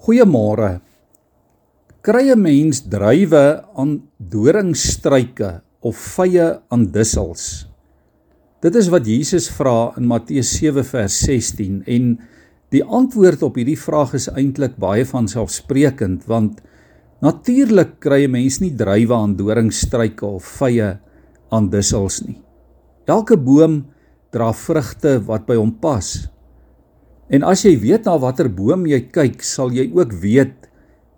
Goeiemôre. Kry 'n mens druiwe aan doringstruike of vye aan dussels? Dit is wat Jesus vra in Matteus 7 vers 16 en die antwoord op hierdie vraag is eintlik baie van selfsprekend want natuurlik kry 'n mens nie druiwe aan doringstruike of vye aan dussels nie. Elke boom dra vrugte wat by hom pas. En as jy weet na watter boom jy kyk, sal jy ook weet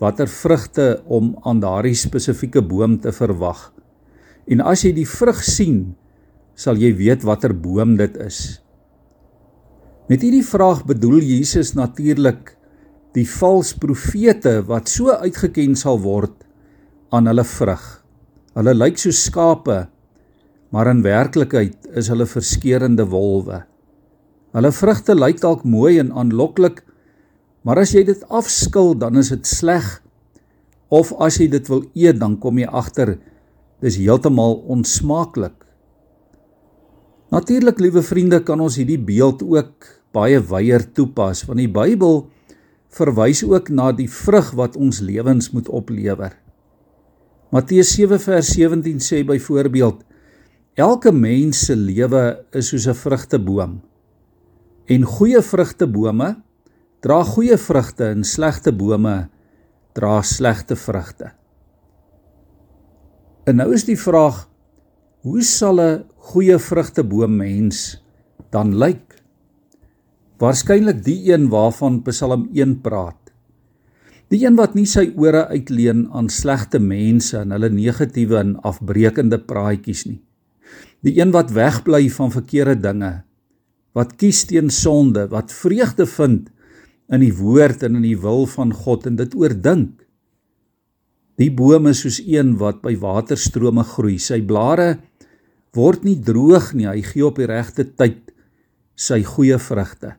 watter vrugte om aan daardie spesifieke boom te verwag. En as jy die vrug sien, sal jy weet watter boom dit is. Met hierdie vraag bedoel Jesus natuurlik die valse profete wat so uitgeken sal word aan hulle vrug. Hulle lyk so skape, maar in werklikheid is hulle verskeurende wolwe. Hulle vrugte lyk dalk mooi en aanloklik, maar as jy dit afskil, dan is dit sleg. Of as jy dit wil eet, dan kom jy agter dis heeltemal onsmaaklik. Natuurlik, liewe vriende, kan ons hierdie beeld ook baie wyeer toepas, want die Bybel verwys ook na die vrug wat ons lewens moet oplewer. Matteus 7 vers 17 sê byvoorbeeld: Elke mens se lewe is soos 'n vrugteboom. En goeie vrugtebome dra goeie vrugte en slegte bome dra slegte vrugte. En nou is die vraag: Hoe sal 'n goeie vrugteboom mens dan lyk? Waarskynlik die een waarvan Psalm 1 praat. Die een wat nie sy ore uitleen aan slegte mense en hulle negatiewe en afbreekende praatjies nie. Die een wat wegbly van verkeerde dinge wat kies teen sonde, wat vreugde vind in die woord en in die wil van God en dit oordink. Die boom is soos een wat by waterstrome groei. Sy blare word nie droog nie. Hy gee op die regte tyd sy goeie vrugte.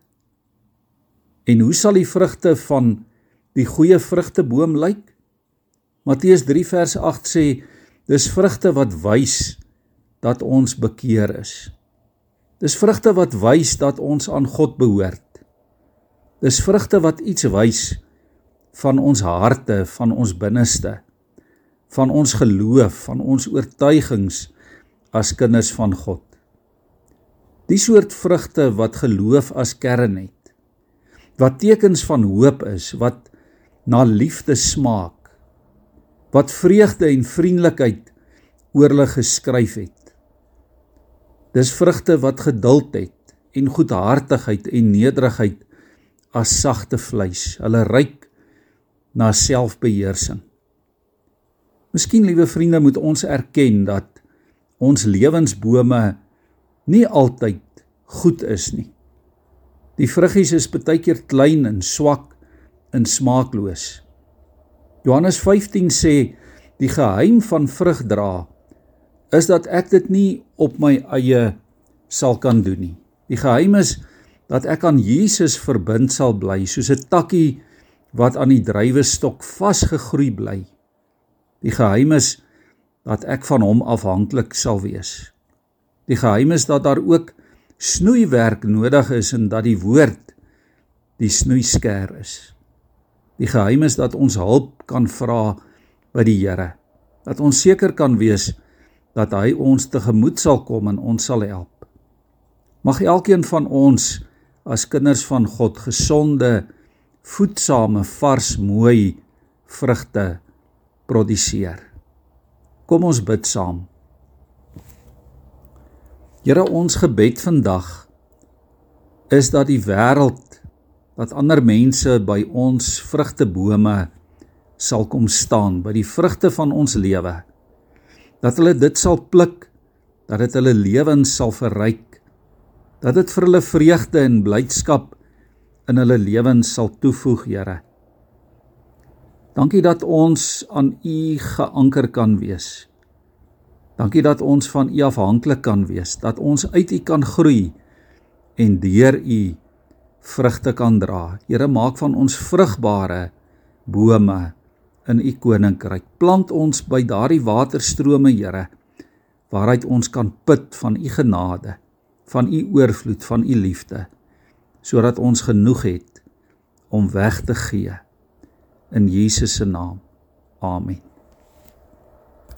En hoe sal die vrugte van die goeie vrugteboom lyk? Matteus 3 vers 8 sê dis vrugte wat wys dat ons bekeer is. Dis vrugte wat wys dat ons aan God behoort. Dis vrugte wat iets wys van ons harte, van ons binneste, van ons geloof, van ons oortuigings as kinders van God. Die soort vrugte wat geloof as kern het, wat tekens van hoop is, wat na liefde smaak, wat vreugde en vriendelikheid oor hulle geskryf het. Dis vrugte wat geduld het en goedhartigheid en nederigheid as sagte vleis. Hulle ryk na selfbeheersing. Miskien liewe vriende moet ons erken dat ons lewensbome nie altyd goed is nie. Die vruggies is baie keer klein en swak en smaakloos. Johannes 15 sê die geheim van vrug dra is dat ek dit nie op my eie sal kan doen nie. Die geheim is dat ek aan Jesus verbind sal bly soos 'n takkie wat aan die druiwestok vasgegroei bly. Die geheim is dat ek van hom afhanklik sal wees. Die geheim is dat daar ook snoeiwerk nodig is en dat die woord die snoeisker is. Die geheim is dat ons hulp kan vra by die Here. Dat ons seker kan wees dat hy ons tegemoet sal kom en ons sal help. Mag elkeen van ons as kinders van God gesonde, voedsame, vars, mooi vrugte produseer. Kom ons bid saam. Here ons gebed vandag is dat die wêreld dat ander mense by ons vrugtebome sal kom staan by die vrugte van ons lewe dat hulle dit sal pluk dat dit hulle lewens sal verryk dat dit vir hulle vreugde en blydskap in hulle lewens sal toevoeg Here. Dankie dat ons aan U geanker kan wees. Dankie dat ons van U afhanklik kan wees dat ons uit U kan groei en deur U vrugte kan dra. Here maak van ons vrugbare bome in u koninkryk. Plant ons by daardie waterstrome, Here, waaruit ons kan put van u genade, van u oorvloed, van u liefde, sodat ons genoeg het om weg te gee in Jesus se naam. Amen.